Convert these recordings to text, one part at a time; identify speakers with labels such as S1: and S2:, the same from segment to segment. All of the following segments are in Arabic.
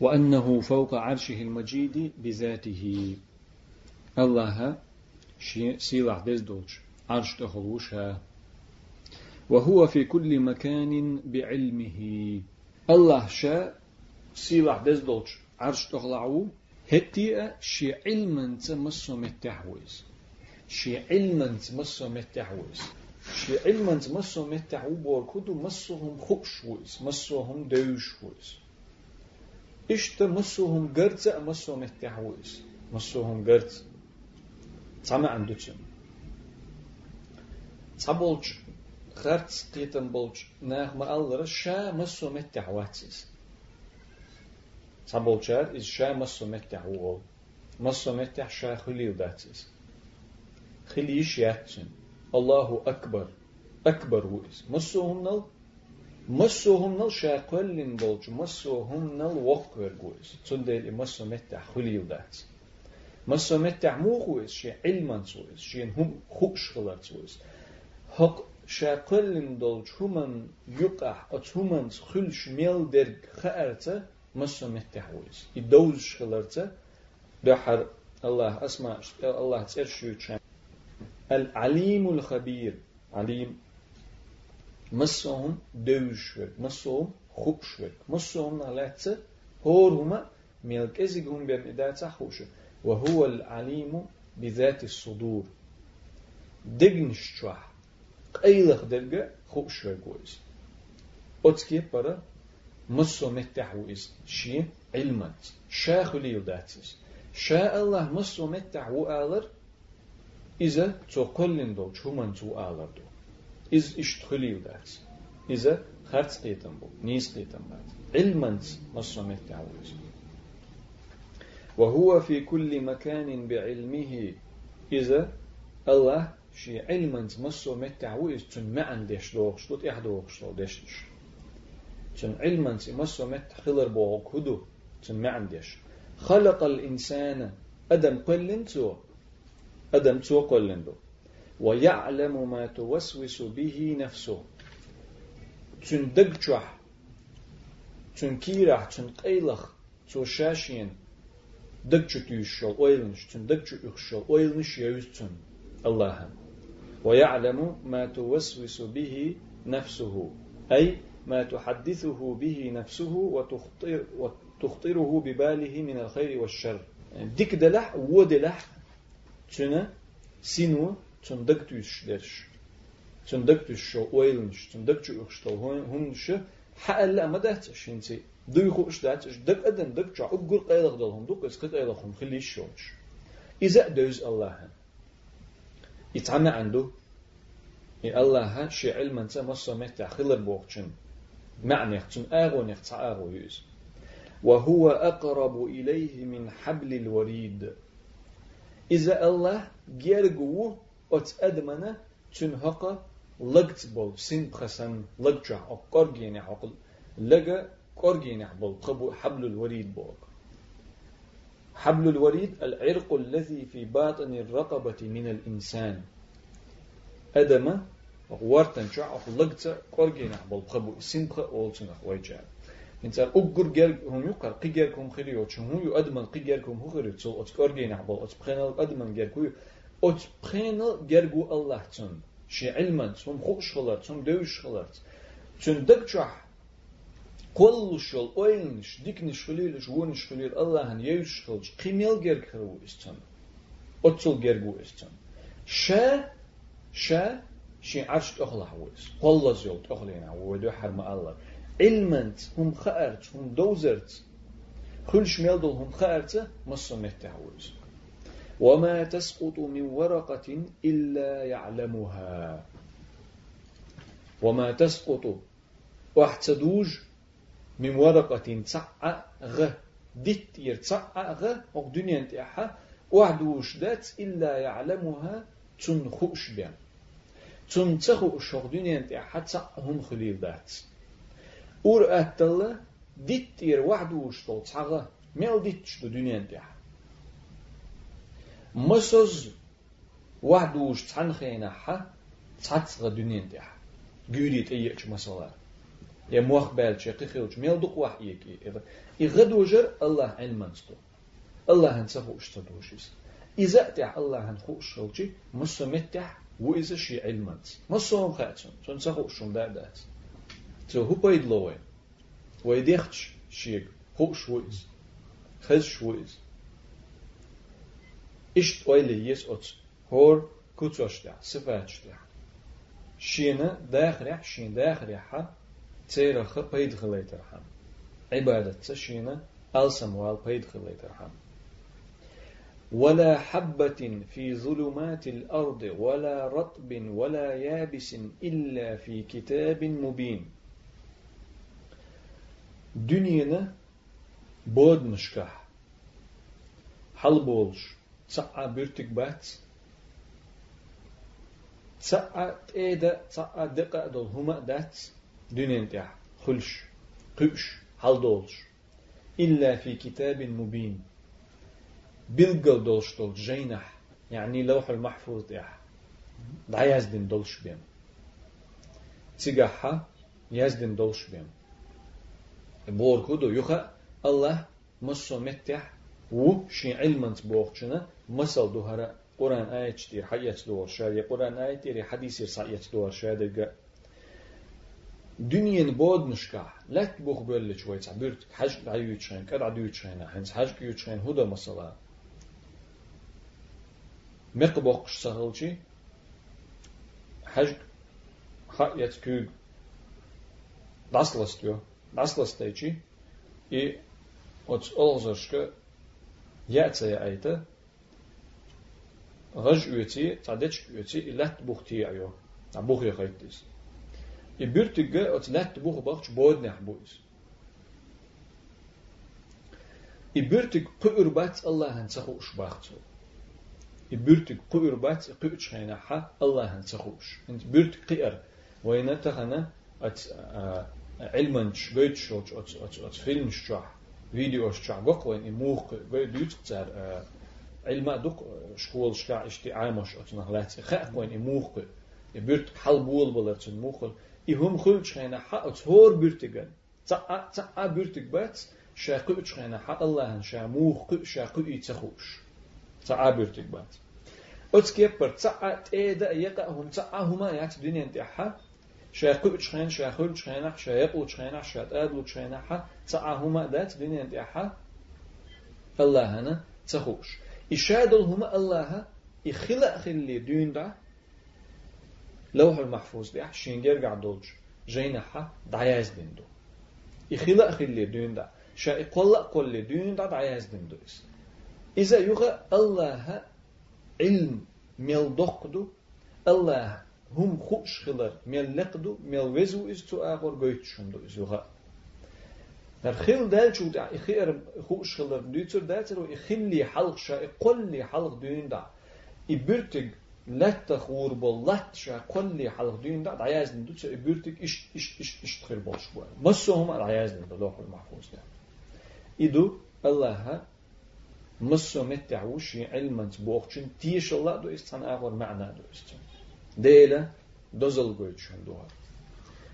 S1: وأنه فوق عرشه المجيد بذاته. الله سيلع دزدوش عرش تخلوشها وهو في كل مكان بعلمه. الله شاء سيلع دزدوش عرش تخلعو. هتي شي علما تمسو متحويز شي علما تمسو متحويز شي علما تمسو متحو بور كدو مسوهم خوشويز مسوهم دوشويز إشت مسوهم قرزة مسوهم متحويز مسوهم قرزة تما عندوشن تبولج خرت قيتن بولج ناخ ما ألر شا مسو متحواتيز تبولجار إز شا مسو متحوول مسو متح شا خليل داتيز خليش ياتشن. الله أكبر. أكبر ويس. مسوهم نل مسوهم نل شاقل دولج مسهم نل وقت ورقوز تندل مسو متع خليل دات مسو متع مو خوز شي علما هم خوش خلات سوز حق شاقل دولج همن يقع ات همن خلش ميل در خأرته مسو متع ويز يدولج خلارته بحر الله اسمع الله تسير ال علیم الخبير علیم مسهم دوش ورك مسهم خوش ورك مسهم نالاتsa هور هما ميلك ازيغهم بيرن اداتا خوشه وهو العليم بذات الصدور دقنش شوح قيلخ درجة خوب شوي كويس أتكي برا مصو متح ويس شي علمت شا خليل داتس شاء الله مصو متح وآلر إذا تقلن دو شومن تو آلر دو إذ إشت خليل داتس إذا خرط قيتن بو نيس قيتن بات علمت مصو متح ويس وهو في كل مكان بعلمه إذا الله شي علما تمسو متع ويز تن ما عندش دوغ شتوت إح دوغ شتو دشتش تن علما تمسو متع خلر بوغ كدو تن ما عندش خلق الإنسان أدم قلن تو أدم تو قلن دو ويعلم ما توسوس به نفسه. تن دقجح تن كيرح تن قيلخ تو شاشين دكتش تيشل ويلنش تن دكتش يخشل ويلنش يوزتن الله ويعلم ما توسوس به نفسه. أي ما تحدثه به نفسه وتخطر وتخطره بباله من الخير والشر. ديك دلح ودلح تنا سينو تن دكتش درش تن دكتش ويلنش تن دكتش يخشل هم ش حق لا ما دهتش انتي دوي خو اش دات اش دك ادن دك جا أقول قيلغ دلهم دوك اس قد قيلغهم خلي الشوش إذا دوز الله يتعمى عنده إي الله شي علما تا مصا متع خلر بوغشن معنى تن آغو نختع آغو يوز وهو أقرب إليه من حبل الوريد إذا الله جيرجو أدمنا تن هقا لقت بول سن بخسن لقجع أقر جيني عقل لقى كورجين حبل قبو حبل الوريد بوك حبل الوريد العرق الذي في باطن الرقبة من الإنسان. أدم ورتن شع لقت كورجين حبل قبو سنخ أولتن أخويجا انت أقر جر هم يقر قجر كم خريو هم يو أدمن قجر كم هو خريو تول أت كورجين حبل أت بخنال أدمن جر بخنال جرجو الله تون شي علما تون خوش خلرت تون دوش خلرت تون دكشح قولشل اوينش ديكنش خليلش ونش خليل الله هن يوش خلش قيميل جير خرو استن اتسل جيرجو استن شا شا شي عرش تخلع ويس قول زيل تخلينا ودو حرم الله علمنت هم خارت هم دوزرت كل شميل هم خارت مصر متعوز وما تسقط من ورقة إلا يعلمها. وما تسقط واحتدوج من ورقة تصع غ ديت يرتصع غ أو دنيا انتحا وعدوش دات إلا يعلمها تن خوش بيان تن تخو شوق دنيا انتحا تصع هم خليل دات اور أتلا ديت ير وعدوش طول تصع ميل ديت شتو دنيا انتحا مسوز وعدوش تنخينا حا تصع دنيا انتحا جوريت أيش مسألة يا موخ بالش يقخيوش ميل دق وحيك يغدوجر الله علمنستو الله هنسفو اشتدوشيس إذا تح الله هنخوش شلجي مسمتح وإذا شي علمنس مسوم خاتشن شن سفو شن دا دات تو هو بيد لوين ويديختش شيك خوش ويز خز شويز إشت ويلي يس أتس هور كوتوشتع صفاتشتع شينا داخل شين داخل حا تيرخ بيد خليترحم عبادة تشينا ألسموال بيد خليترحم ولا حبة في ظلمات الأرض ولا رطب ولا يابس إلا في كتاب مبين دنينا بود مشكح حل بولش تسعى بيرتك بات تسعى تيدا تسعى دقا دول هما دات دنيا تاع خلش قبش حل دولش إلا في كتاب مبين بلقل دولش دول جينح يعني لوح المحفوظ تاع دا يزدن دولش بيم تيجاحا يزدن دولش بيم بور كودو يخا الله مصو متح و شي علمنت بوخشنا مسل دوهرا قرآن آية تير حيات دور شادي قرآن آية تير حديث سعيت دور شادي دنيا بود مشكا لا تبوخ بيل شوي تعبيرت حج عيوت شين كد عيوت شين هنس حج كيوت شين هدا مثلا مقبوقش سهلشي حج حيات كيو داسلستيو داسلستيجي и от олзошка يأتي أيتا غج üyeti, tadech üyeti illat buhti ayo. Na buhti khaytis. I bürtige ot lat buh bachch bod neh buis. I bürtig qurbat Allah han tsahu shbacht. I bürtig qurbat qut shayna ha Allah han tsahush. Ent bürtig qir. Wayna tahana at علما شويت شوت ات ات ات فيلم شاه فيديو شاه وقوين إموخ قوي دوت تار علما دوك شكول شكا اشتي عامش ات نغلات خاقوين إموخ يبرت حل بول بلت موخل يهم خل شينا حق هور بيرتگن تا تا بيرتگ بات شاقو شينا حق الله شا موخ شاقو يتخوش تا بيرتگ بات أتكبر تا تيدا يقا هم تا هما يات دنيا انتحا شاقو تشخين شاخل تشخينح شايقو تشخينح شاتادو تشخينح تعاهما ذات دين انتحا الله هنا تخوش إشادل هما الله يخلق خلي دين دا لوح المحفوظ دي شينجر قعدولج جينحا دعياز دين دو يخلق خلي دين دا شا يقلق كل دين دا دعياز دين دو إذا يغى الله علم ميل دقدو الله هم خوش خلر ميل لقدو ميل وزو is تو آخر گویت شندو is يوغا در خيل دال شو دا إخير خوش خلر دوتر داتر إخلي حلق شا إقلي حلق دوين دا إبرتك لات خور بول لات شا قلي حلق دوين دا عياز ندوتر إبرتك إش إش إش إش تخيل بول شوار مسو هم عياز ندو لوح المحفوظ دا إدو الله مسو متعوش علما بوخشن تيش الله دو استان آخر معنى دو استان ديلا دوزل قويت شندوها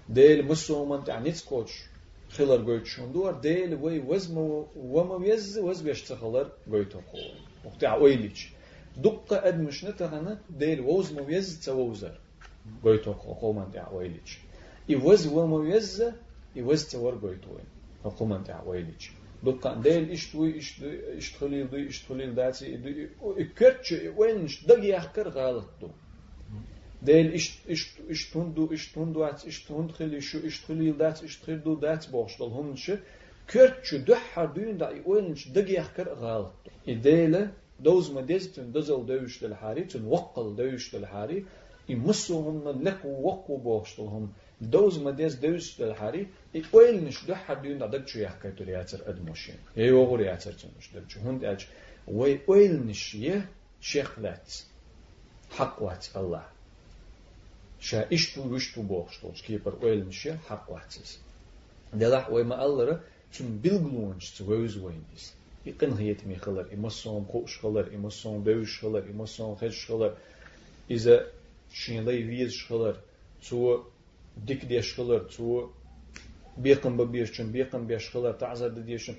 S1: ديل مسومن تعنيت كوتش خلر قويت شندوها ديل وي وزمو وما يز وز بيشتخلر قويت خول وقتها ويليش دقة أدمش نتهنا ديل وزمو يز توزر قويت خول من تاع ويليش يوز وما يز يوز تور قويت وين خول من تاع ويليش دقة ديل اشتوي اشتخليل دي اشتخليل داتي كرتش وينش دقي أحكر غلط دو ديل إش إش تندو أت إش تند خلي شو إش خلي دات خلي دات بوشتل هم شو كرت شو دحر دين دا يقولنش دقي يحكر غلط إديلة دوز ما ديزتن دزل دوش للحاري تن وقل دوش للحاري يمسوهم لك وقو بوشتلهم دوز ما ديز دوش للحاري يقولنش دحر دين دا دق شو يحكر ترياتر أدموشين يوغر ياتر تنش دق شو هند أج ويقولنش يه شيخلات حق وات الله شا اشتو وشتو بوخشتوش كيبر اويل مشي حق وحتس دلح ويما الله تم بلغلونش تزوز وينيس يقن هيت مي خلر إمسون قوش خلر إمسون بوش خلر إمسون خش خلر إذا شين لي ويز خلر تو ديك ديش خلر تو بيقم ببيشن بيقم بيشخلا تعزد ديشن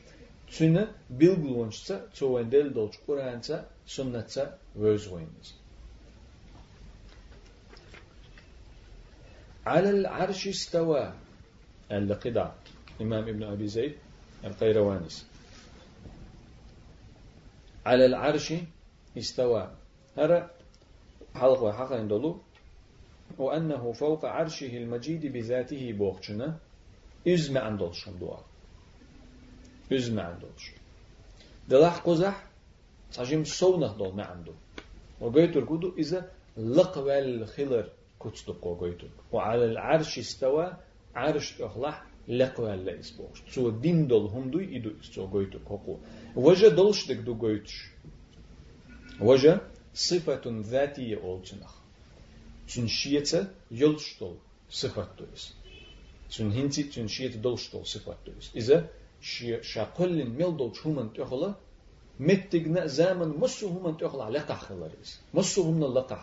S1: تسنة بيلغلونشتا تسوين دل دولش قرانتا سنة ويزوينز على العرش استوى اللقدع إمام ابن أبي زيد القيروانس على العرش استوى. هذا حلقة حقا دولو وأنه فوق عرشه المجيد بذاته بوغشنا إزم عندولش دوا إزم عندولش دلاح قزح تجيم صونة دول ما عنده وقيتر كودو إذا لقوى الخلر كتستقو قيتر وعلى العرش استوى عرش أخلح لقوى اللي إسبوش سو دين دول هم دو إدو إسو قيتر كوكو. وجه دولش دك دو قيتش وجه صفة ذاتية أولتنخ یلشتول صفت دویس چون هنتی چون شیته دلشتول صفت دویس إذا شاقل ميل دول شومن تخلا متجنا زمن مسو هم تخلا لقى خلاريس مسو هم لقى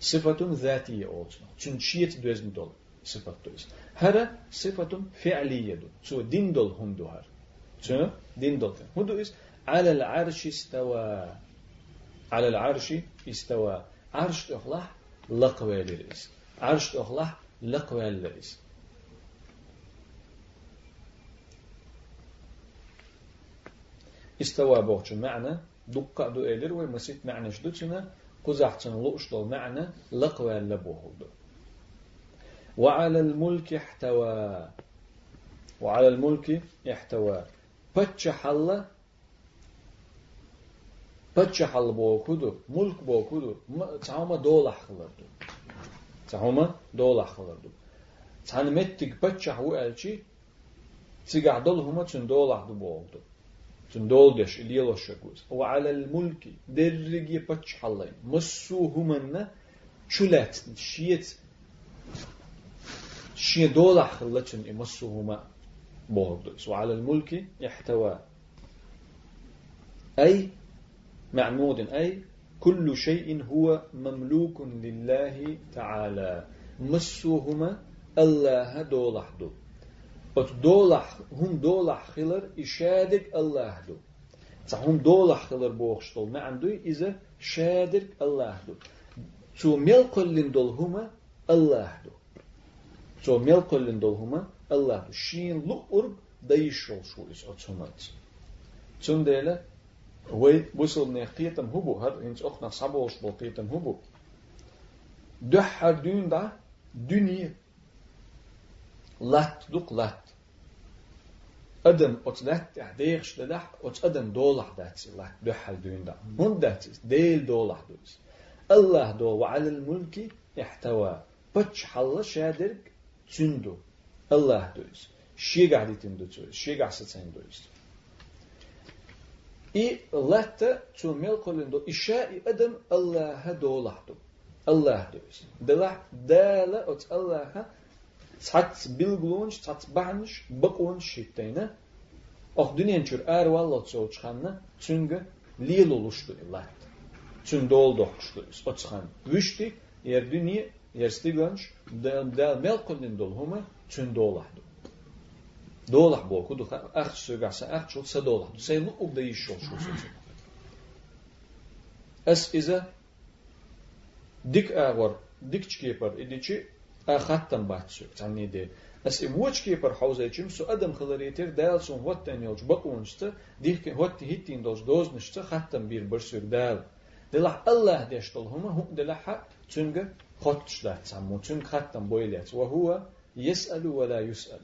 S1: خلاريس صفة ذاتية أولتنا چون شيت دوزن دول صفت دويس هذا صفة فعلية دو سو دين دول هم دو هر شو دين دول هم دويس على العرش استوى على العرش استوى عرش تخلا لقوالريس عرش أخلح لقوالريس استوى بوغش معنى دقة دو إلر ومسيت معنى شدوتنا قزحتنا لؤش دو معنى لقوال لبوهد وعلى الملك احتوى. وعلى الملك احتوى. بتش حل. بتش حل بوكودو ملك بوكودو تعوما دولح خلردو تعوما دولح خلردو تعن متك بتش هو ألشي تيجع دول هما تن دولح دو بوكدو تن دولدش اللي شكوز وعلى الملك درجي بتش حلين مسو هما شلات شيت شي دولح خلتن مسو هما بوكدو وعلى الملك يحتوى أي معمود أي كل شيء هو مملوك لله تعالى مسوهما الله دولح دو ات دولح هم دولح خلر إشادك الله دو هم دولح خلر بوخشتول ما عنده إذا شادك الله دو تو ملقلن دول هما الله دو تو ملقلن دول هما الله دو شين لؤر دايشول شو إس أتسومات تنديلا وي وصل نقيتم هبو هر إنس أخنا صبوش بلقيتم هبو دحر دون دا دنيا لات دوق لات أدم أدن أتنات ديخش ددح ات أدن دولح داتس الله دحل دون دا هون داتس ديل دولح دوس الله دو وعلى الملك يحتوى. بتش حل شادرك تندو. الله دوس شي قاعد يتندو توس شي قاعد ستندوس إي لتا تو ملك لندو. إشاء آدم الله دولح دو. الله دوس دلح دالة ات الله საცბილგლუნჩ საცბანშ ბყუნში დენა ოხ დუნენჩურ არ ვალლოცო ჩხანნა ცუნგა ლილ oluşdu lat. Çün dol doquşdu oçxan vüşdi yer dünya yer stiglanç del del melkolin dol homa çün dolahdı dolah boku duha ax sögasa ax çox sa dolah saylı ubda iş ol çox sözü es izə dik ağor dik çkepar idiçi хаттан бахчу. Анниде. As im watchke per hauze chim so adam khalariter e dal son wat den yolç bakunçta dik ki wat hittin dos dos e nişta hattan bir bir sür dal. Delah Allah deştol huma hu delah ha çünkü hat tuşla samu çünkü hattan boylet ve huwa yesalu ve la yusal.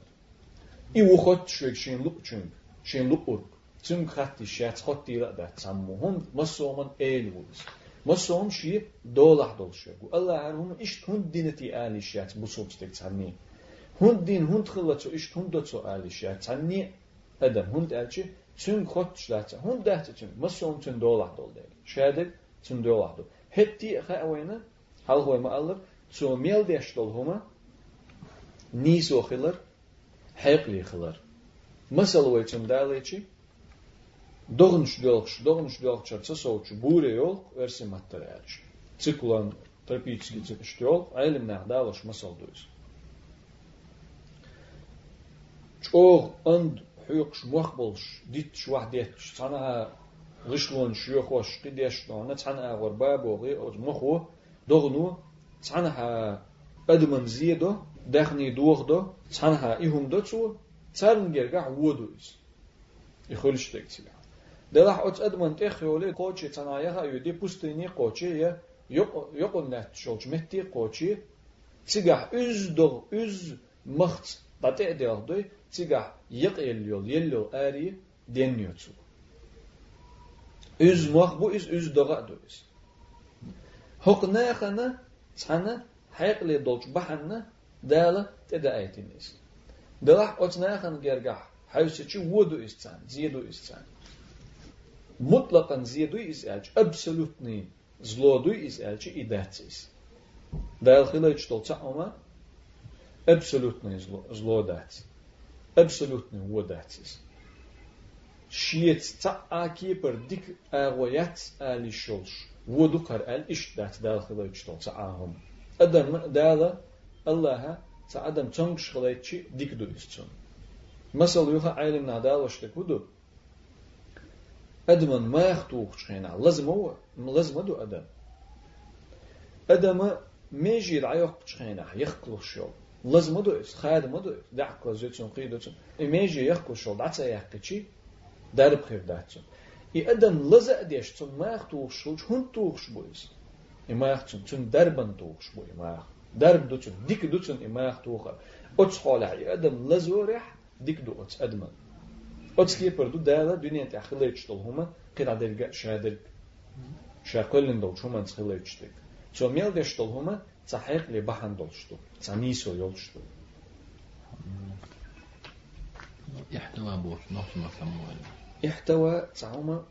S1: I u hat tuşluk şin luk çünkü şin luk ur. Çünkü hat tişat hat dira da samu hum masoman el vurus. Ma som xi dolah dol xegu. Allah har hun ish hun dinati ali shat bu som stek tsanni. Hun din hun tkhilla tsu ish hun do tsu ali shat tsanni adam hun dalchi tsun khot shlat hun dahti tsun ma som tsun dolah dol der. Shadib tsun dolah dol. Hetti kha awayna hal hoy ma Allah tsu mel desh dol huma nis o khilar hayqli khilar. Masal way tsun dalichi diyormuş çarça soğuçu buğre yol versi materyalç. Ciklan tropический çıkış yol, ailim ne dalaş masal duyuz. چوغ اند حيقش مخبلش ديتش وحديتش تانا غشلون شيوخوش قديش نونا تانا غربابو غي أوز مخو دغنو تانا أدمن زيدو دخني دوغ دو تانا إهم دو تسو تارن جرجع وودوز يخلش تكتيا دلح أوت أدمن تخيولي قوتشي تانا يها يدي بوستيني قوتشي يا يقول نت شولش مهتي قوتشي تيجح üz دغ üz مخت بطيء دغ دوي تيجح يق يليول يليول آري دنيوتو üz مخ بو üz üz دغ دويس هق ناخنا تانا حيقلي دولش بحنا دالا تدا ايتينيس دلح اوت ناخن جرجح حيوسيتشي ودو استان زيدو استان mutlakan zjedui izjaći, apsolutni zloduj izjaći i decis. Da je l'hilaj čtolca oma, apsolutni zlo, zlodaci, apsolutni vodacis. Şiyet ta'aki per dik ağoyat ali şolş. Vodu kar el iş dat da l'hilaj çtolca ahom. Adam dağla Allah'a ta adam çangş hılayçi dik duysun. Masal yuha aylin nadal vaştek budu. Adamın ma yaxtuğ çxena. Lazım o, lazım adu adam. Adamı ميجي العيوق بتشخينا. يخكلو شو لازم دو اس خادم دو دعك زيتون قيدتون ميجي يخكلو شو دعتا يحكي درب خير داتون إي ادن لزق ديش تون ما يختوخ شو هون توخ بويس إي ما يختون تون دربن توخ بوي ما درب دوتون ديك دوتون إي ما يختوخ أتس خالع. إي ادن لزورح ديك دو اتس ادمن اتس كيبر دو دالا دنيا تاخليتش هما قيد عدل شادر شاقلن دول شو من ديك Čo miel deštol huma, ca hek li bahan dolštu, ca miso jolštu.
S2: احتوى بوش نص ما سموه
S1: احتوى تعوما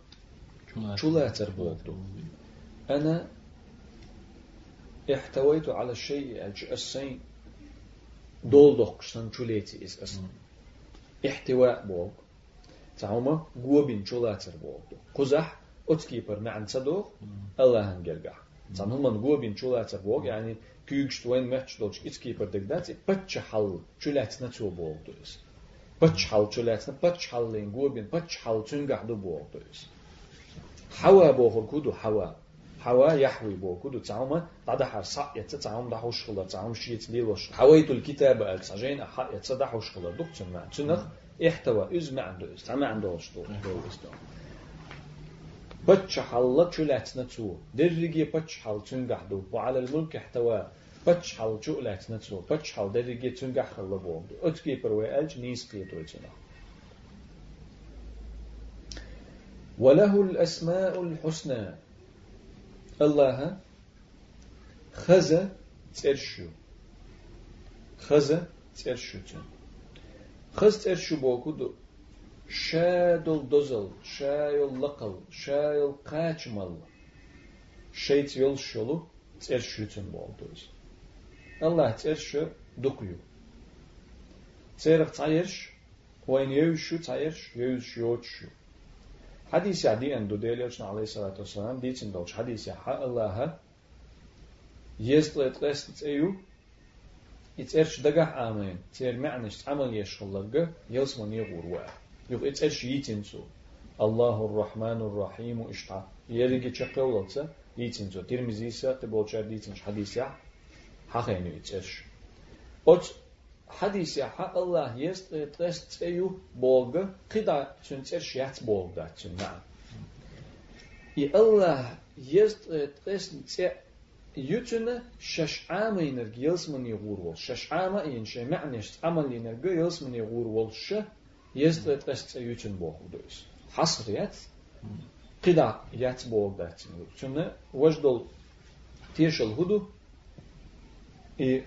S1: شلاتر بوغدو أنا احتويت على الشيء السين دول شليتي إس أسن احتواء بوغ Cavma Guobin çolaçır boldu. Quzah otskiper nansa do Allah'ın gelgah. Zanılman Guobin çolaçır bol yani küyükşt wen mehç dolç itskiper degdati patça hal çolaçna ço boldu. Patç hal çolaçna patç hal len Guobin patç hal çüngah do boldu. Hava bohur kudu hava. حوا يحوي بو كودو تعوما بعد حرصا ده وشغلة تعوم شيت لي وش حويت الكتاب السجين أح يتصدح وشغلة دكتور ما تنخ احتوى إز ما عنده إز ما عنده وشتو بتشحل تشلاتنا تو درجي بتشحل تنجحدو وعلى الملك احتوى. بتشحل تشلاتنا تو بتشحل درجي تنجح خلبو اتكي بروي الج نيس قيتوتنا وله الأسماء الحسنى. Allah'a haza terşu. Haza terşu. Haz terşu bu okudu. Şadol dozal, şayol lakal, şayol kaçmal. Şeyt yol şolu terşütün bu oldu. Allah terşu dokuyu. Terşu tayırş, ve yevşu tayırş, yevşu yevşu. hadisi adijan dodjeljačno, ali salatu salam, dicin doć hadisi ha Allaha, jestle tlestic eju, it's erç dagah amen, cer me'neş amel yeşollagı, yelsman yeğur ve. Yok, it's erç yitin su. Allahu Rahmanu Rahimu işta. Yerigi çakavl olsa, yitin su. Tirmizi ise, te bolçar dicin hadisi ha, ha henü it's erç. Oç اوت حديثا حق الله يست تست ايو بولغ قدا تنترش يات بولغ تنا и الله يست تست يوتنا شش عام ينرج يلسمن يغور شش عام ينش معنش عمل ينرج يلسمن يغور ش Jest het est üçün boğduyuz. Hasriyet qida yat boğdaçın. Çünkü vajdol tiyşel hudu i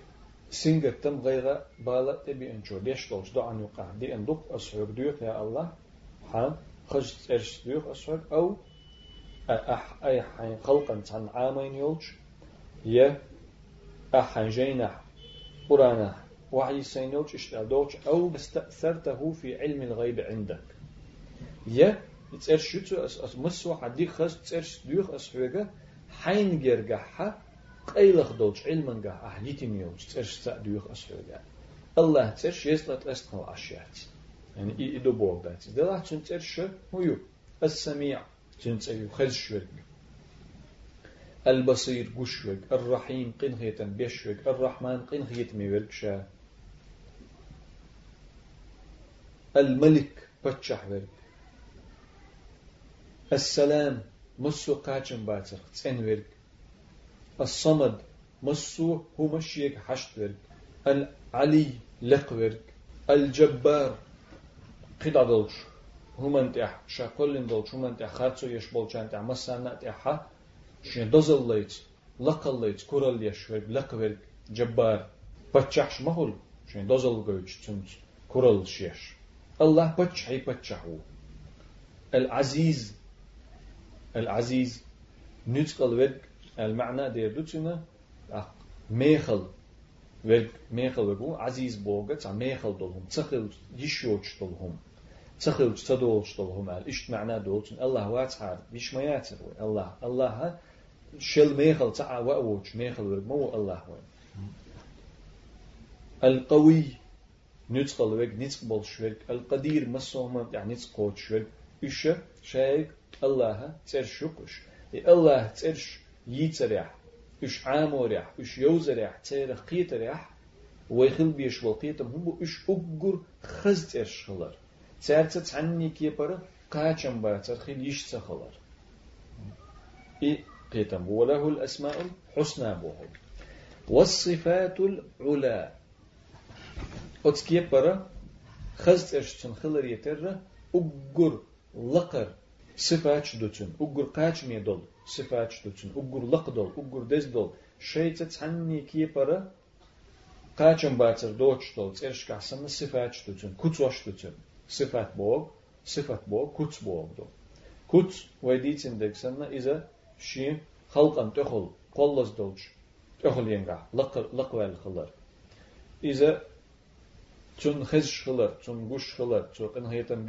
S1: singattam gayra bala tebi enço deş dolç do an yuqa di enduk ashur diyor ya Allah ha خرج ترش ديوخ أسفل أو أح أي حين خلقا عن عامين يولج يا أحن جينا قرانا وعي سينوش اشتادوش أو استأثرته في علم الغيب عندك يا يتسأل شتو أس أس مسوا حدي خس ديوخ أس حوجة حين جرجحها قيلخ دوش علما جح أحليتي ميوش تسأل ديوخ أس حوجة الله تسأل يسلا تستخل أشياء يعني إي إدو بوغ داتي دلا تنتر شو هو السميع تنتر خز شوك البصير قشوك الرحيم قنخيتا بيشوك الرحمن قنخيت ميورك الملك بتشح ورك السلام مسو قاچن باتر تسن ورك الصمد مسو هو مشيك حشت ورك العلي لق ورك الجبار قدا دولش همان تح شاكولين دولش همان تح خاتسو يش بولچان تح مسانا تح شين دوزل ليت لقل ليت كورال يش ورك لق ورك جبار. بتشحش مهول شين دوزل گوچ تنت كورال شيش. الله بتشحي بتشحو العزيز العزيز نتقل ورك المعنى دير دوتنا ميخل. ورك ميخل ورقو عزيز بوغا تع ميخل دولهم. تخل يشوش دولهم تخل تدولش دولهم إيش معنى دولتن الله واتعار بيش ما ياتر. الله. الله شل ميخل تع وأوش ميخل ورق مو الله وين؟ القوي. نتقل ورق نتقبل شورك القدير مسوما يعني نتقوت شورك إيش شايك. الله ترشوكش الله ترش يتريح إش عاموريح إش يوزريح تيرخ قيتريح ويخل بيش والقيتم هم إش أقر خزت إرشخلر تيرت تعني كيبر قاچم باتر خيل يش تخلر. إي قيتم وله الأسماء الحسنى بوهم والصفات العلا. أتكيبر خزت إرشتن خلر يتر أقر لقر صفات شدوتن أقر قاچ ميدول صفات شتوتن أقر لقدول أقر دزدول شيء تعني كي برا قاچن باتر دوچ دول ترش كحسن صفات شتوتن كتوش شتوتن صفات بوغ صفات بوغ كت بوغ دو كت ويديتن دكسنا إذا شي خلقا تخل قلص دولش تخل ينقع لقوال خلر إذا تون خزش خلر تون قش خلر تو قنهيتن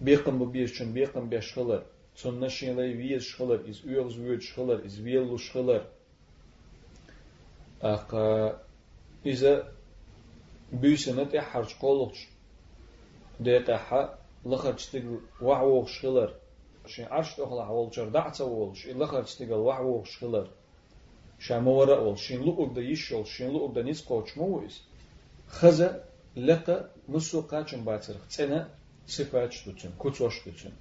S1: Beqim bu bir chun beqim be shkhilar. Chun na shinlay vies shkhilar is uyoz vuet shkhilar is velu shkhilar. Aqa iza büysenat e harç qoluqç. Deqa ha lxarçtig wa'woq shkhilar. Shin arsh toxla hawolçar da'tsa wol shin lxarçtig wa'woq shkhilar. вол ol shin luqda yishol shin luqda nis qochmu is. хаза laqa мусу chun batsir. цена باتر تسنا صفات شتوتن كوتوش شتوتن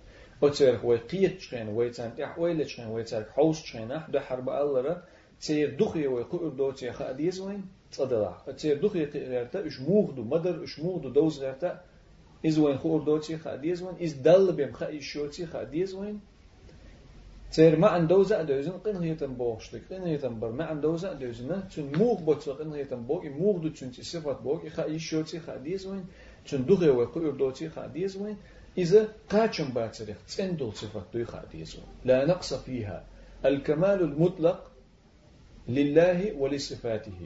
S1: أتر هو قيت شين ويتان تح ويل شين ويتان حوس شين أحد حرب الله تير دخي ويقول دوتي خاديز وين تصدلا تير دخي قيرتا إش موغدو مدر إش موغدو دوز غيرتا إز وين خور دوتي خاديز وين إز دل بيم خا شوتي خاديز وين تير ما عن دوزا دوزن قن هيتن بوشتك قن هيتن بر ما عن دوزا دوزن تون موغ بوتو قن هيتن بوغ موغ دو تون صفات بوغ خا شوتي خاديز وين چون دوغه و قير دوتي خاديز وين إذا قاچم باتريخ تندل صفات دوي خاديز وين لا نقص فيها الكمال المطلق لله ولصفاته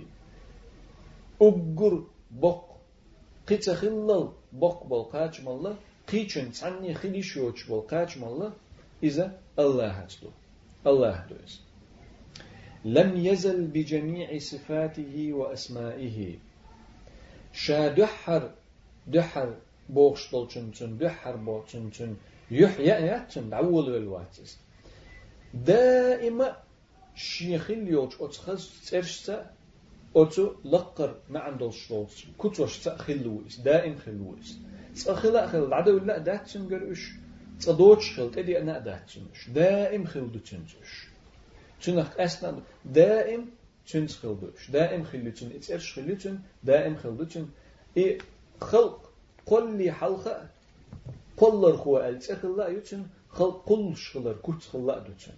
S1: أجر بق قيت خلل بق بل قاچم الله قيچن تعني خلي شوچ بل قاچم الله إذا الله هتلو الله دوز لم يزل بجميع صفاته وأسمائه شادحر دحر بوخش دولچن چن دحر بوچن چن يحيى ياتن دعول الواتس دائما شيخ اليوش أتخذ ترشتا أتو لقر ما عنده شلوش كتوش تأخلويس دائم خلويس تأخلا خل العدو لا داتشن قرش تصدوش خل تدي أنا داتشنش دائم خل دوتشنش تنخ أسنا دائم تنس خل دوش دائم خلوتشن إتسرش خلوتشن دائم خلوتشن إيه خلق قل حلقة قل خو التخلا يتن خلق قل شغلر كت خلا دوتن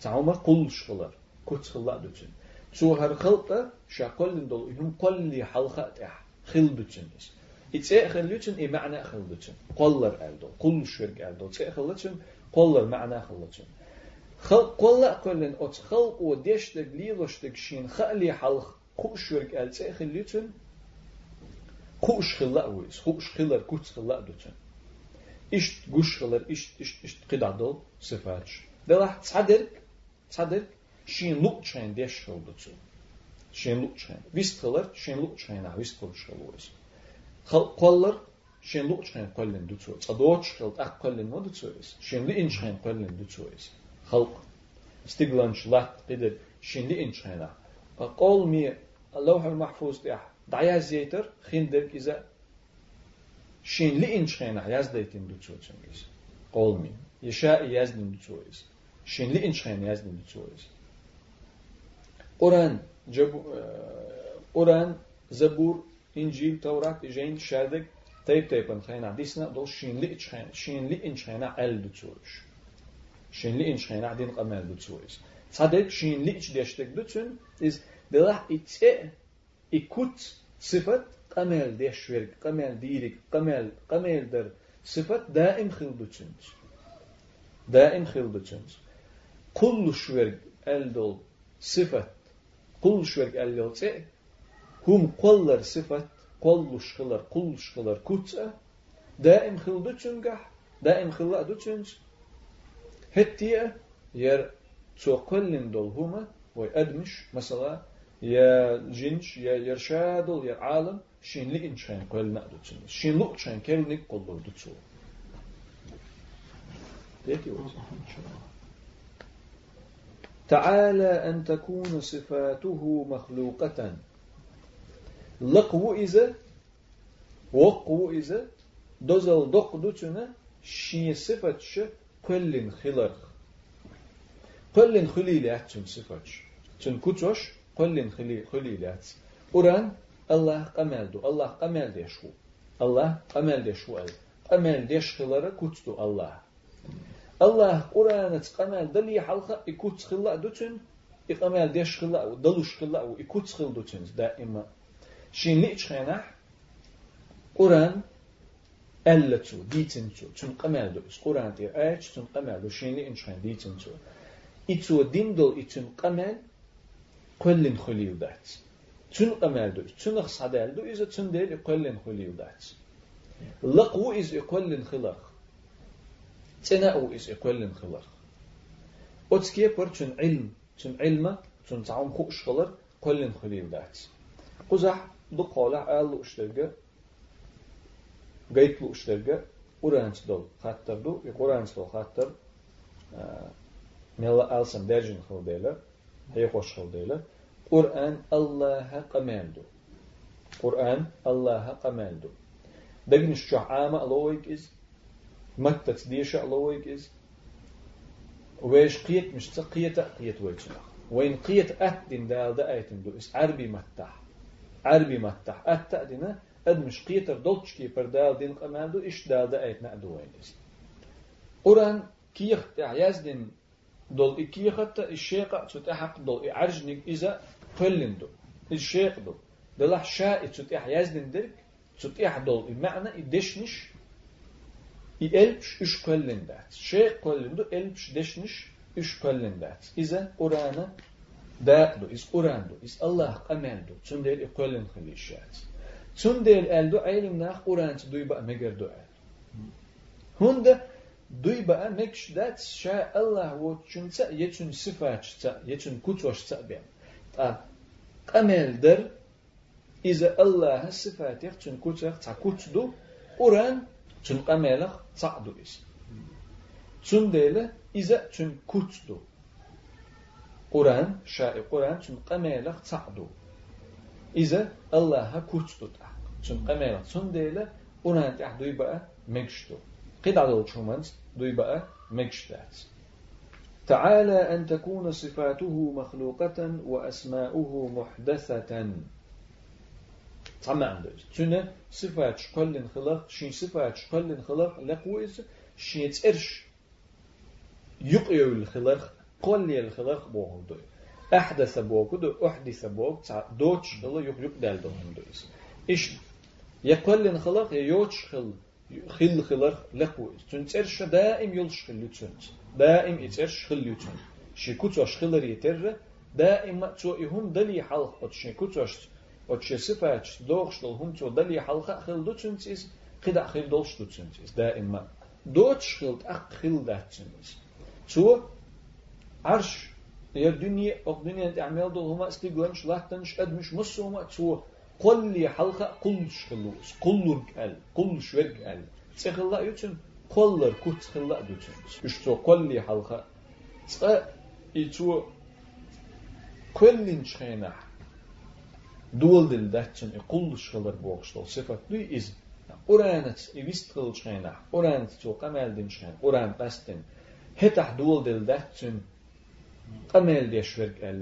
S1: تعوما قل شغلر كت خلا دوتن شو هر خلقة شاقل دول إنهم قل حلقة تح خل دوتن إتساء خلوتن إيه معنى خلوتن قلر ألدو قل شرق ألدو تساء خلوتن قلر معنى خلوتن خلق قل قلن أت خلق وديشتك ليلوشتك شين خلي حلق قو شرق أل تساء خلوتن خوش خلا ويس خوش خلا كوتس خلا دوتشن إشت جوش خلا إشت إشت إشت قدادو صفاتش دلح تصدق تصدق شين لوك شين ديش خل دوتشن شين لوتشين ويستخلر شين لوتشين ويستخلوش قلر شين لوتشين قلن دوتسويس أدوتش خلط أق قلن ما دوتسويس شين لإنشين قلن دوتسويس خلق استقلانش لات قدر شين لإنشين قول مي اللوح المحفوظ تاع დაიაზიეთერ ხინდევ კიზა შინლი ინჩხენა იაზდეითინ დუცოჩენგის ყოლმი. ეშა იაზდინ დუცოის შინლი ინჩხენა იაზდინ დუცოის ყურან ჯებ ყურან ზაბურ ინჯილ თავრათ იჟეინ შარდეკ ტეიპ ტეიპენ ხენა დისნა დო შინლი ინჩხენ შინლი ინჩხენა ალ დუცოიშ შინლი ინჩხენა დინ ყამალ დუცოის ცადეკ შინლი იჩ დეშტეკ დუცუნ ის დელა იცე إيش ديشتك دوتسون إز دلح إتسئ إكوت صفة قمال ديش ورق قمال ديرك قمال قمال در صفة دائم خل دوتسونز دائم خل دوتسونز كل شورق أل دول صفة كل شورق أل دول هم قلر صفة قلش خلر قلش خلر كتسة دائم خل دوتشنجح دائم خلا يا جنش يا يرشادل يا عالم شين لي إنشان قل نأدوتشن شين لو شان كل نك قلر دوتشو تعالى أن تكون صفاته مخلوقة. لقو إذا وقو إذا دوزل دق دوتنا شي صفة كل خلق. كل خليلات تن صفة تن كتوش كل خلي خليلات قرآن الله قمل دو الله قمل ديشو الله قمل ديشو ال قمل ديش خلره كتدو الله الله قرآن قمل دلي حلقة إكوت خلا دوتن إقمل ديش خلا ودلوش خلا وإكوت خل دوتن دائما شين ليش خينح قرآن ألتو ديتنتو تون قمال دو قرآن تي آيش تون قمال دو شين لي إنش خين ديتنتو إتو دين دول إتون قمال quellin xuliudat. Tun amerdus. Tun xaderdu is a tun der quellin xuliudat. Laqwu is quellin xilaq. Tsena'u is quellin xilaq. Otskiye por tun ilm, tun ilma, tun taum xuş qalır quellin xuliudat. Quzah bu qola alu ushlarga gaytlu ushlarga uranç dol xattardu, uranç dol xattar. E, Mella alsan derjin xil deylər. ملا ألسن درجن خل ديلا هي خوش خل ديلا قرآن الله قمال دو قرآن الله قمال دو دقن الشعامة لويك إز متى تديشة لويك إز ويش قيت مش قيت قيت ويتشنا وين قيت أتدين دال دا أيتن دو إس عربي متح عربي متح أتا دينا أد مش قيتر دولتش كي بردال دين قماندو إش دال دا أيت نأدو وينيس قرآن كيخ تعياز دين دول إكيخة الشيقة تتحق دول إعرجنك إذا قلندو الشيق دول. دلح شاء تتحياز دين درك تتح دول. المعنى إدشنش إلبش إش قلندات شيق قلندو إلبش دشنش إش قلندات إذا قرآن داقدو إس قرآندو إس الله قماندو تون ديل إقولن خليشات تون ديل ألدو علم ناخ قرآن دوي بقى مجر دو هند دوي بقى مكش دات شاء الله وتشن تا يتشن صفات تا يتشن كتوش تا بيان تا قمال در إذا الله صفات يتشن كتوش تا كتدو قرآن تشن قمالخ تعدو إس تون ديل إذا تشن كتدو قرآن شاء قرآن چون قميلة تعدو إذا الله كوتشتو تحق چون قميلة چون ديلة قرآن تحق دوي بقى مكشتو قد عدو چومنت دوي بقى مكشتات تعالى أن تكون صفاته مخلوقة وأسماؤه محدثة تعمى عندك تونه صفات شكل خلق شين صفات شكل خلق لقويز شين ترش يقيو الخلق قل الخلق بوهم دوي أحدث بوك دو أحدث بوك دوتش دل يخ يق دل دوهم دويس إيش يقل الخلق يوتش خل خل خلق لقويس تنترش دائم يلش خل يتسنت دائم يترش خل يتسنت شي كتوش خلر يتر دائما تو يهم دلي حلق. أتشي كتوش أتشي صفات دوغش دل هم تو دلي حلق. خل دوتسنت إس قدا خل دولش دوتسنت إس دائما دوتش خل أق خل داتسنت تو عرش يا الدنيا الدنيا تعمل دول هما استيقونش لاتنش أدمش مصوما تو Qolli halqa qul şqulu, qullur gəl, qul şvəg gəl. Çıxılla üçün qollar ku çıxılla üçün. Üçcə qolli halqa. Çıqa içu kullin çıxına. Duol dildə üçün qul şqılır boğuşlu sifatlı iz. Uranat ivist qıl çıxına. Uranat çu qaməldin çıxına. Uran bəstin. Hetah duol dildə üçün qaməl deşvəg gəl.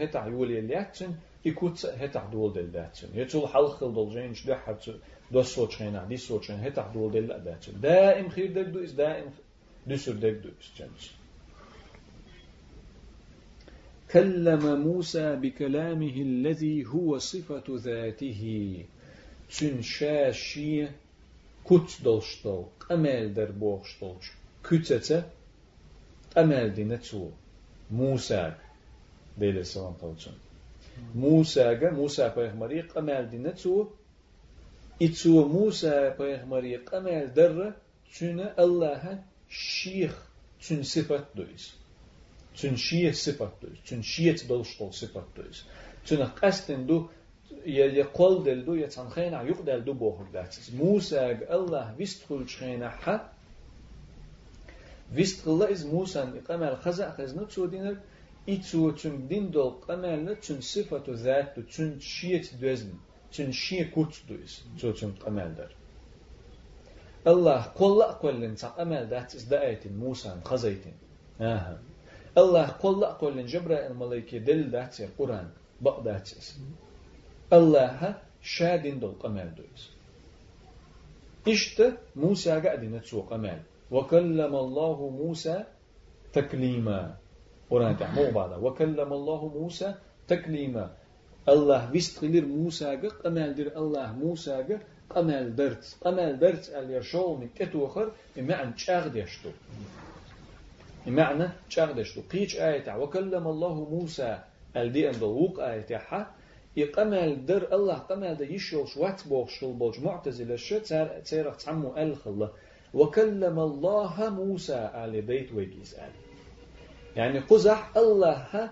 S1: Hetah yul eliyət üçün. يكوت هتح دول دل داتشن يتول حلق دول جينش ده حبت دو شخينح دي صوت شخين هتح دول دل داتشن دائم خير دك دو إز دائم دسر دك دو إز جنس كلم موسى بكلامه الذي هو صفة ذاته تن شاشي كت دلشتل قمال در بوغشتل كتة قمال دي نتو موسى ديل السلام Mūsāga, Mūsā peyğəmbəri qəməl dinə çu içu Mūsā peyğəmbəri qəməl dərrə çünə Allahə şeyx çün sifət döyüz. Çün şeyx sifət döyüz. Çün şeyx dolştol sifət döyüz. Çün qəstin du ya ya qol deldu ya çanxeyna yuq deldu bohur dəçiz. Mūsāg Allah vist xulçxeyna haq Vist qılla iz Musan iqamal xaza xəznə çudinə خزا خزنا تودينر إتو تون دين دول قمال تون صفات ذات تون شيء دوزن تون شيء كوت دوز تو تون قمال در الله قل قل لنسا قمال داتس دائتين موسى خزيتين آها الله قل قل جبرائيل الملائكة دل داتسير قرآن بق داتسيس الله شادين دول قمال دويس إشت موسى قاعدين تسو قمال وكلم الله موسى تكليما قرآن تحمو بعضا وكلم الله موسى تكليما. الله بيستغلر موسى قمال دير الله موسى قمال درت قمال درت اليرشو من كتوخر بمعنى شاغد يشتو بمعنى شغدش قيش آية وكلم الله موسى الدي أن دوق آية حا يقمل در الله قمل ده يشول شوات بوغ شل بوج معتزل الشت تيرخ تعمو الخلا وكلم الله موسى آل بيت ويجيز آل. يعني قزح الله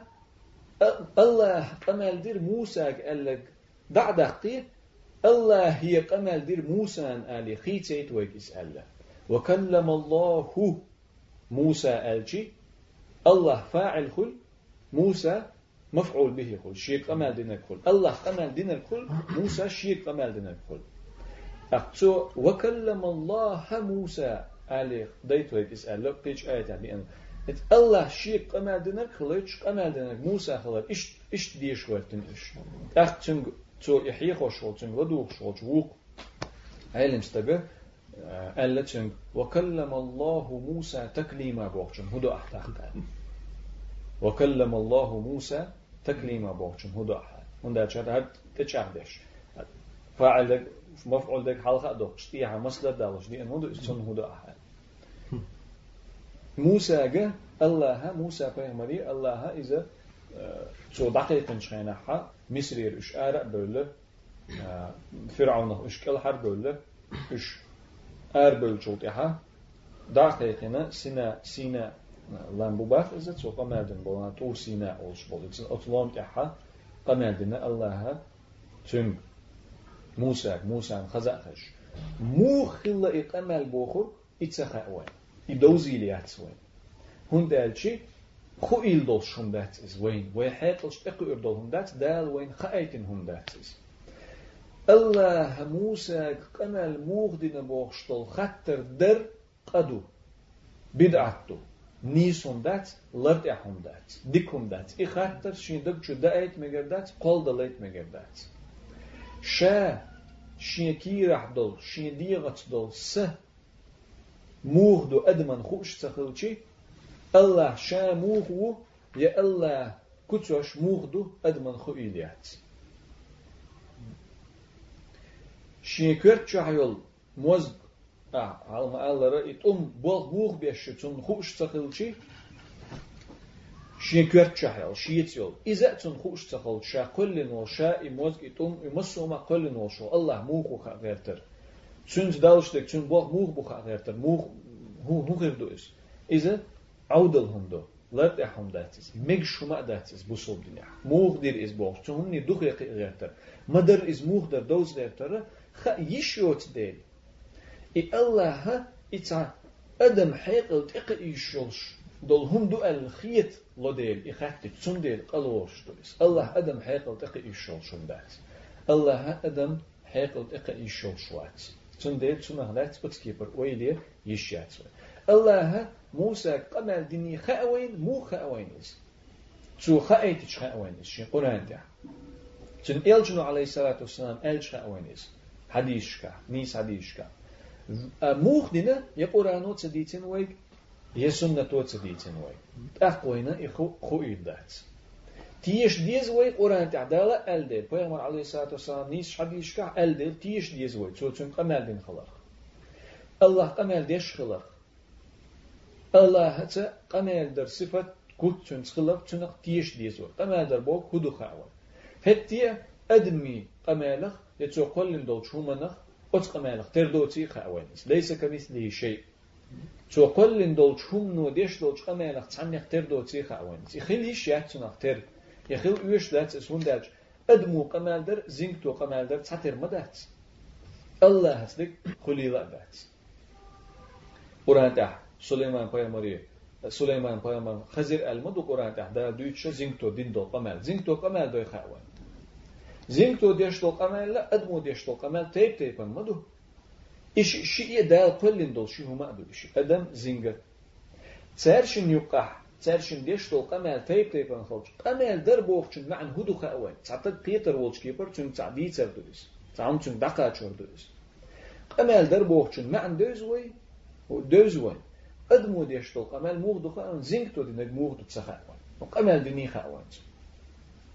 S1: الله قمل در موسى قال لك دعدقتي الله هي قمل در موسى آل خيتيت ويجيز آل وكلم الله موسى الجي الله فاعل كل موسى مفعول به كل شيء قمال دين الكل الله قمال دين الكل موسى شيء قمال دين الكل أقصو وكلم الله موسى عليه ديت ويك اسأل لك بيج آية يعني أن الله شيء قمال دين الكل قمال دين موسى خلال إيش إيش ديش وقتن إيش أقصو تو يحيي خوش وتن ودوخ شوش ووق علم استبه ألتشن وكلم الله موسى تكليما بوغشن هدو أحتاق وكلم الله موسى تكليما بوغشن هدو أحتاق هندا شهد هاد تشاهدش فاعل دك مفعول دك حلقة دوك شتيها مصدر دالش دي هدو اسم هدو أحتاق موسى جه الله موسى پیغمبری الله إذا شو دقيقة شينها مصر إش آرق بوله فرعون إش كل حرب بوله إش ار bölçult yaha daqiqina sina sina lan bu bax izet so qamadin bolan tur sina olş bol için otlom yaha qamadina Allah'a tüm Musa Musa khazaqash mu khilla iqamal bokhur itsaha wa idoziliyat wa hundelchi خو إل دول شون دات إز وين ويحيط إقو إردول هم دات دال وين خايتين هم دات إز الله موسى قنا الموغدين بوغشتل خطر در قدو بدعتو نيسون دات لرد احم دات ديكم دات اي خطر شين دك شو دايت مگر دات قول دليت مگر دات شا شين كي راح دول شين ديغت دول س موغدو أدمن خوش تخلشي الله شا موغو يا الله كتوش موغدو أدمن خو إليات شيكرت شحيول موز آه على الله يتم بول بوغ بيشتون خوش تخلشي شيكرت شحيول شيتيول إذا تن خوش تخل شا كل نو شا إموز يتم يمسوما كل نو شو الله موخو خغيرتر تشنج دالشتك تشن بوغ موغ بوخ خغيرتر موغ هو هو غير دوس إذا عودل هم دو لرد احم داتس ميج شما داتس بوصل دنيا موغ دير از بوغ تهمني يقي غيرتر مدر از موغ در دوز غيرتر خ يشوت ديل اي الله اتا آدم حيقل تقي يشولش دول هم دو الخيط لديل اخاتك تون ديل قلوش دوس الله آدم حيقل تقي يشولش دات الله آدم حيقل تقي يشولش وات تون ديل تون اغلات بتكيبر ويلي يشيات الله موسى قمل دني خاوين مو خاوين إز تو خايت خاوين إز شين قرآن ده تن إلجنو عليه الصلاة والسلام إلج خاوين إز حديشكا نيس حديشكا موخ دينا يقرآنو تديتين ويك يسنة تو تديتين ويك أقوينا إخو خو إيدات تيش ديز وي قرآن تعدالة ألدل بيغمر عليه الصلاة والسلام نيس حديشكا ألدل تيش ديز وي تو تن قمل دين خلق الله قمل ديش خلق الله هتا قمال در صفت قد چون خلق چونق تيش ديزو قمال در بوك هدو خاوة هتيا أدمي قمالخ يتسو قلن دول شومنخ أت قمالخ تردوتي خاوانيس ليس كمثله شيء تو قلن دول شوم نو ديش יחיל uish dat is hun dat edmu qamalder zink to qamalder çatır mı dat Allah hasdik kulila dat Qur'an-da Süleyman peygamberi Süleyman peygamber Hazir elmadu Qur'an-da da duyçu zink to din do qamal zink to qamal do xawa Zink to desh to qamal la edmu desh to qamal teyp teyp madu İş şiye da kullin do şi huma adı şi adam zinga Ser şin yuqah ديش دو قمل تيب تيب ان خلج قمل در بوخشن معن هدو خاوان تعطد بيتر وولش كيبر تون تعدي تردوس تعم تون دقا تشردوس قمل در بوخشن معن دوزوي ودوزوي ادمو ديشتو قمال موغدو خاون زينكتو دي نج موغدو تسخاون وقمال دي نيخا اوانج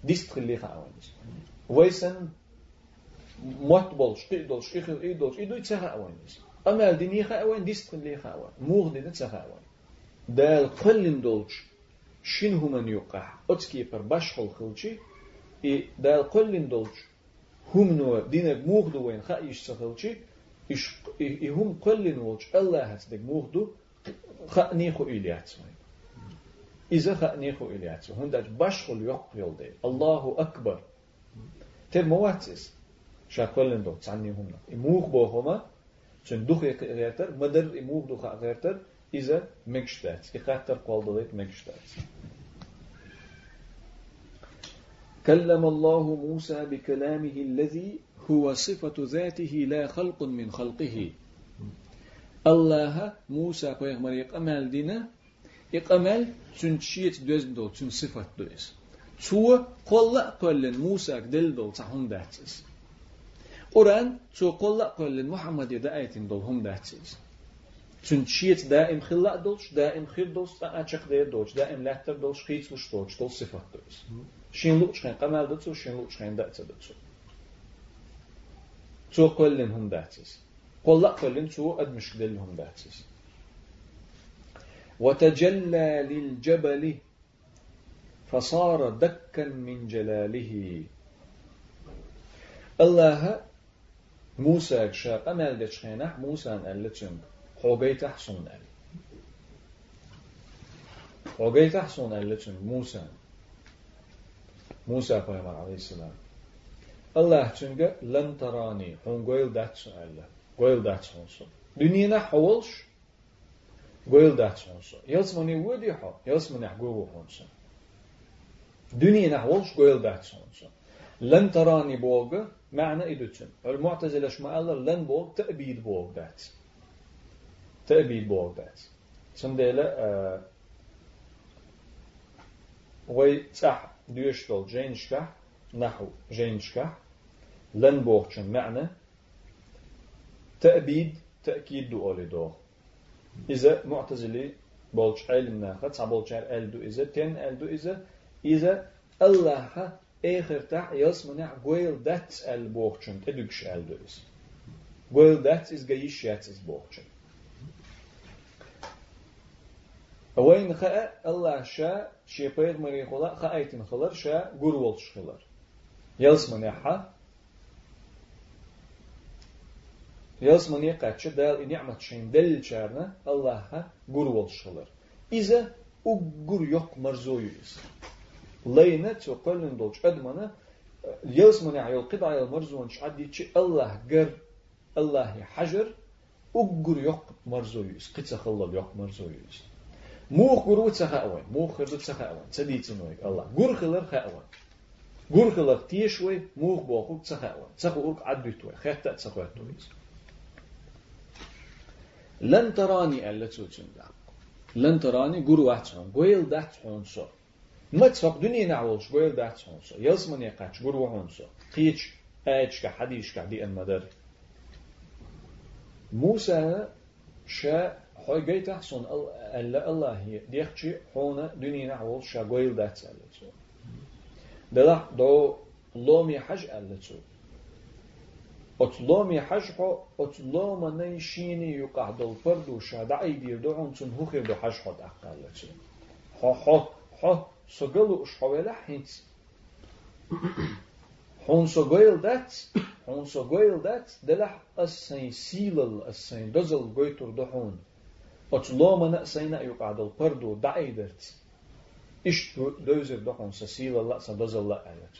S1: ديست خلي خاونج ويسن موت بولش تيدولش إخل إيدولش إيدو يتسخا اوانج قمال دي نيخا اوان ديست خلي خاون موغ دي نتسخا اوان دال قلن دولش شين هما يوقع أتكي بر باشخل خلشي إي دال قلن دولش هم نو دينك موغدو وين خايش تخلشي إش هم قلن ولش الله هتدك موغدو خأنيخو إلياتسو إذا خأنيخو إلياتسو هندج باشخل يقبل دي الله أكبر تر مواتس شاكولن دو تعني هم إموخ بوهما چون دوخ غيرتر مدر إموخ دوخ غيرتر إذا مكشتات إخاتر قول دليت مكشتات كلم الله موسى بكلامه الذي هو صفة ذاته لا خلق من خلقه الله موسى پیغمبر يقمل دينا يقمل چون شيت دوز دو چون صفات دوز تو قل قلن موسى دل دو تهم داتس قرآن تو قل قلن محمد يدا آيتين دول هم داتس چون شيت دائم خلا دولش دائم خير دولش أچق دير دولش دائم لحتر دولش خيت وش دولش دول صفات دوز شين لوش خين قمل دتو شين لوش خين داتس دتو تو قلن هم داتس قل قلن شو أدمش لهم باتس وتجلى للجبل فصار دكا من جلاله الله موسى شاق أمل دشخينة موسى أن لتشن حوغي تحسن أل حوغي تحسن أل لتشن موسى موسى پیغمبر عليه السلام الله چنگه لن حوغي داتسن الله goil dat sonso. Dunina hawlsh goil dat sonso. Yels mani wudi ha, yels mani gogo honso. Dunina hawlsh goil dat sonso. لن تراني بوغ معنى إدوتشن المعتزلة شما قال لن بوغ تأبيد بوغ دات tebi Bog datë. Çëndele wej cah dy shkoll gjen shka nahu gjen shka lën bohçën me'ne te'bid te'kid du oli do. İze mu'tazili bolç elimna xat sabolçar eldu ize ten eldu ize ize Allah'a eğirtah yasmına goyl dat el bohçın edükş eldu ize. Goyl dat is gayish yat is bohçın. Вейн хаа Аллах ша шепед мари хула хаайтин хылар ша гур волш хылар. Ялс мане ха. Ялс мане качы дал и ниъмат шин дел чарна Аллаха гур волш хылар. Иза у гур йок марзою из. Лейна цокалын долч адмана Ялс мане айол кыда айол марзуан шадди чи Аллах гар Аллахи хажр у гур йок марзою из. Кыца хыллар йок марзою из. ويك الله قر خلر خاوان قر خلر تيشوي موخ بوخو سخاوان سخو أرك عدوتوي خيحتا سخواتوي لن تراني ألا توتن لن تراني قر واحد شون قويل دحت حون شو ما تفق دنيا نعولش قويل دحت حون شو يلس من يقاتش قر وحون شو قيتش آيتش كحديش كحدي المدر موسى شا خوي جيت أحسن ألا الله هي ديخشي حونا دنيا نعول شاقويل دات ألتو دلا دو لومي حج ألتو أتلومي حج حو أتلوم نيشيني يقع دل فردو شادا دير دو عنتن هخير دو حج حد أقالتو حو حو حو سقلو أشحويلا حينت حون سقويل دات حون سقويل دات دلح السين سيلل السين دزل قويتر دحون Otlomana sayna yuqadal pardu daidert. İş dözer dokon sasil Allah sadaz Allah ayet.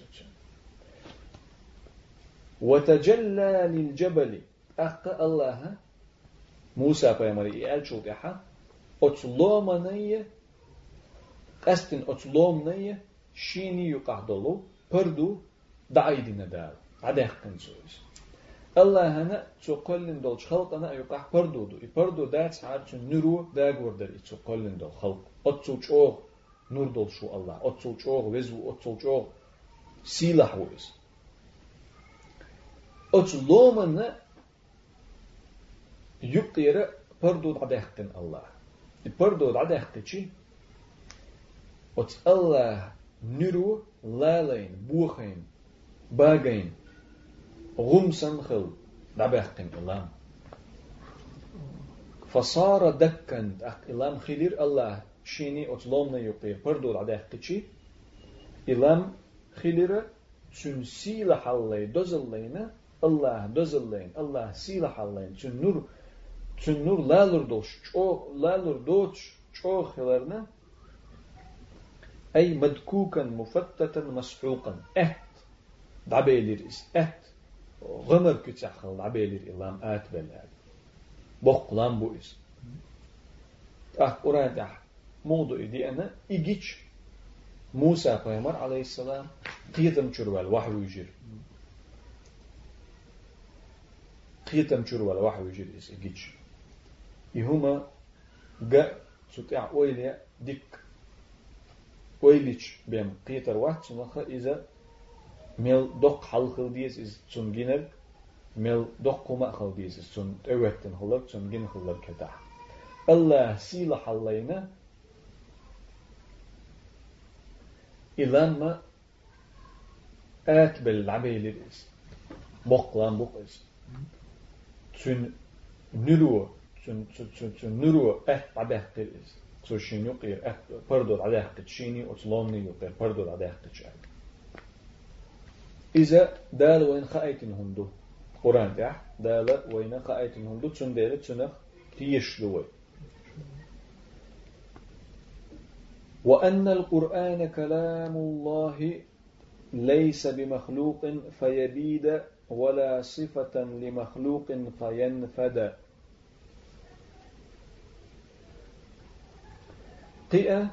S1: وتجلى للجبل أقى الله موسى بيمري ألشوك أحا أتلوم نية قستن أتلوم نية شيني يقعدلو پردو دعيدنا دار عده قنسويس الله هنا تقولن دول خلق أنا يقع بردو دو بردو دات عارف نورو دا غوردر تقولن دول خلق. أتسو چوغ نور دول شو الله. أتسو چوغ وزو. أتسو چوغ سيلح ويز. أتسو لومن يقير بردو عدهقن الله. بردو عدهقن چي؟ أت الله نورو لالين بوخين باغين. غمسا خل دبحقن إلام فصار دكا أخ إلام خلير الله شيني أتلومنا يقي بردول عده قشي إلام خلير تن سيل حالي دوزلينا الله دوزلين الله سيل حالين تن نور تن نور لالر دوش چو لالر دوش چو خلرنا أي مدكوكا مفتتا مسحوقا أهت دعبيلير إس أهت غمر كتاخل عبيلير إلام آت بلاد بقلان بويس أه قرآن تح موضوع دي أنا إيجيش موسى پیغمبر عليه السلام قيتم چروال وحي يجير قيتم چروال وحي يجير إس إيجيش يهما جا تتع ويليا ديك ويليش بيم قيتر واحد سنخا إذا dok hal khil dies is zum ginel mel dok kuma khil dies is zum öwetten khilak zum gin khilak keta Allah sila hallayna إلما آت بالعبيل الإس بقلان بقيس تن نرو تن تن تن نرو أه عده قيس تن شين يقير أه بردو عده قيت شيني وتلوني يقير بردو عده قيت شاك إذا دال وين خايتن هندو قرآن ده دال وين خايتن هندو تون دير تنخ تيشلوي وأن القرآن كلام الله ليس بمخلوق فيبيد ولا صفة لمخلوق فينفد. قئة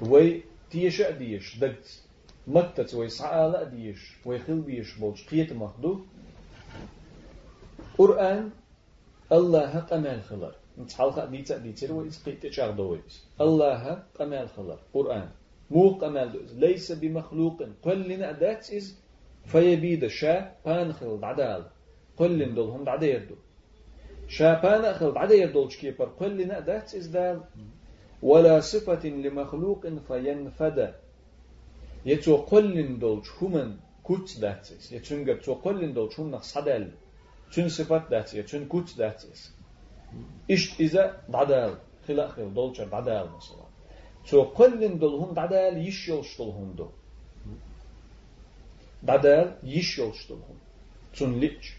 S1: وي تيش أديش دقت. متت ويسعى لا ديش ويخل بيش بولش قيت مخدو قرآن الله قمال خلر. نتحلق ديتا ديتر ويس قيت شاغ دويس الله قمال خلر. قرآن. مو قمال ليس بمخلوق. قل لنا ذات إز فيبيد شا بان خل عدال قل لنا دول هم دعدا يردو. شا بان خل دعدا يردولش كيبر قل لنا ذات إز دال. ولا صفة لمخلوق فينفد. يتو قلن دولش همان كوت داتس. يتون تو قلن دولش هم صدل تون صفات داتس. يتون كوت داتس. إشت إذا دعدال. خلا خل دولش دعدال مثلا. تو قلن دول هم دعدال يشيلش دول هم دو. دعدال يشيلش دول هم تون ليش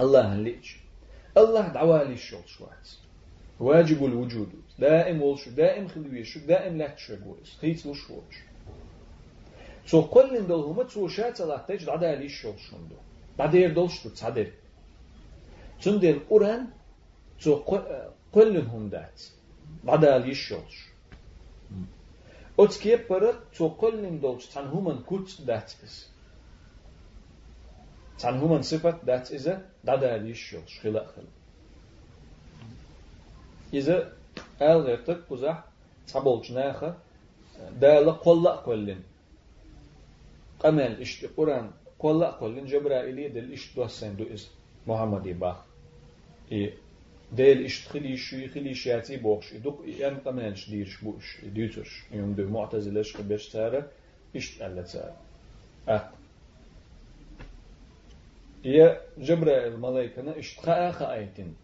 S1: الله ليش الله دعوالي يشيلش وقت واجب الوجود. دائم ولش دائم خلويش. دائم لا تشغويس خيت لش وش سو كل دول هما تو شات لا تجد عدا لي شول شوندو بعدير دولش تو تصدر تندل قران تو كلهم دات بعدا لي شولش Ots kiepara to kollin dolch tan human kut dat is. Tan human sifat dat is a dada lishol shkhila khil. Iza al gertak kuzah tabolch naha dala qolla kollin. Qamel ishti Quran qolla kollin Cebrail'i del ish dosen do is Muhammadi bach. E ديل إش تخلي شو يخلي شياتي بوخش دوك يام قمنش ديرش بوش ديوترش يوم دو معتزلش خبش تارة إش تقلت تارة أه يا جبر الملائكة إش تخاء خايتين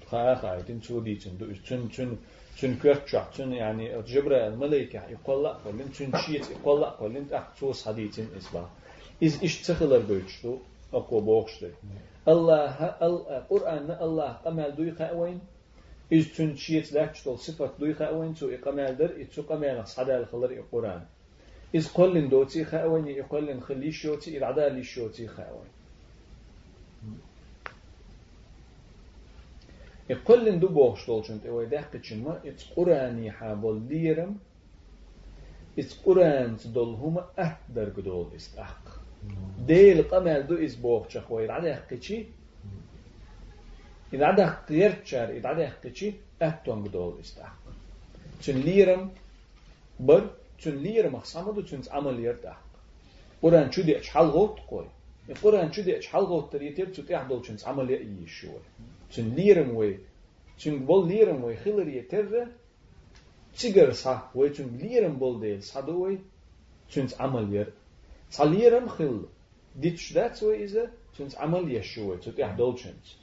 S1: تخاء خايتين تو ديتن دو تن تن تن كرتشع تن يعني جبر الملائكة يقول لا قلن تن شيت يقول لا قلن أخ تو صديتن إس باخ إز إش تخلر بيتشتو أقوى بوخش الله القرآن الله قمال دوي خاوين إز تنشيت لك تشتول صفة دوي خاوين تو إقمال در إتو قمال صدا الخلر القرآن إز قلن دوتي خاوين يقلن خلي شوتي إرعدا لي شوتي خاوين يقلن دو بوخش دولشنت إوي داخل تشما إتس قرآني حابل ديرم إتس قرآن تدول هما أهدر قدول استحق ديل قمل دو إز بوخ شخوي العدا حقيقي إذا عدا قيرتشار إذا عدا حقيقي أهتون بدول استحق تن ليرم بر تن ليرم أخصامدو تن عمل يرتحق قرآن شو دي أشحال غوت قوي القرآن شو دي أشحال غوت تريتر تن تحضل تن عمل تن ليرم وي تن بول ليرم وي خلر يتر تيجر صح وي تن ليرم بول ديل صدوي تن عمل يرتحق صليرم خل ديتش دات سو إذا تنس عمل يشوي تتيح دولشنز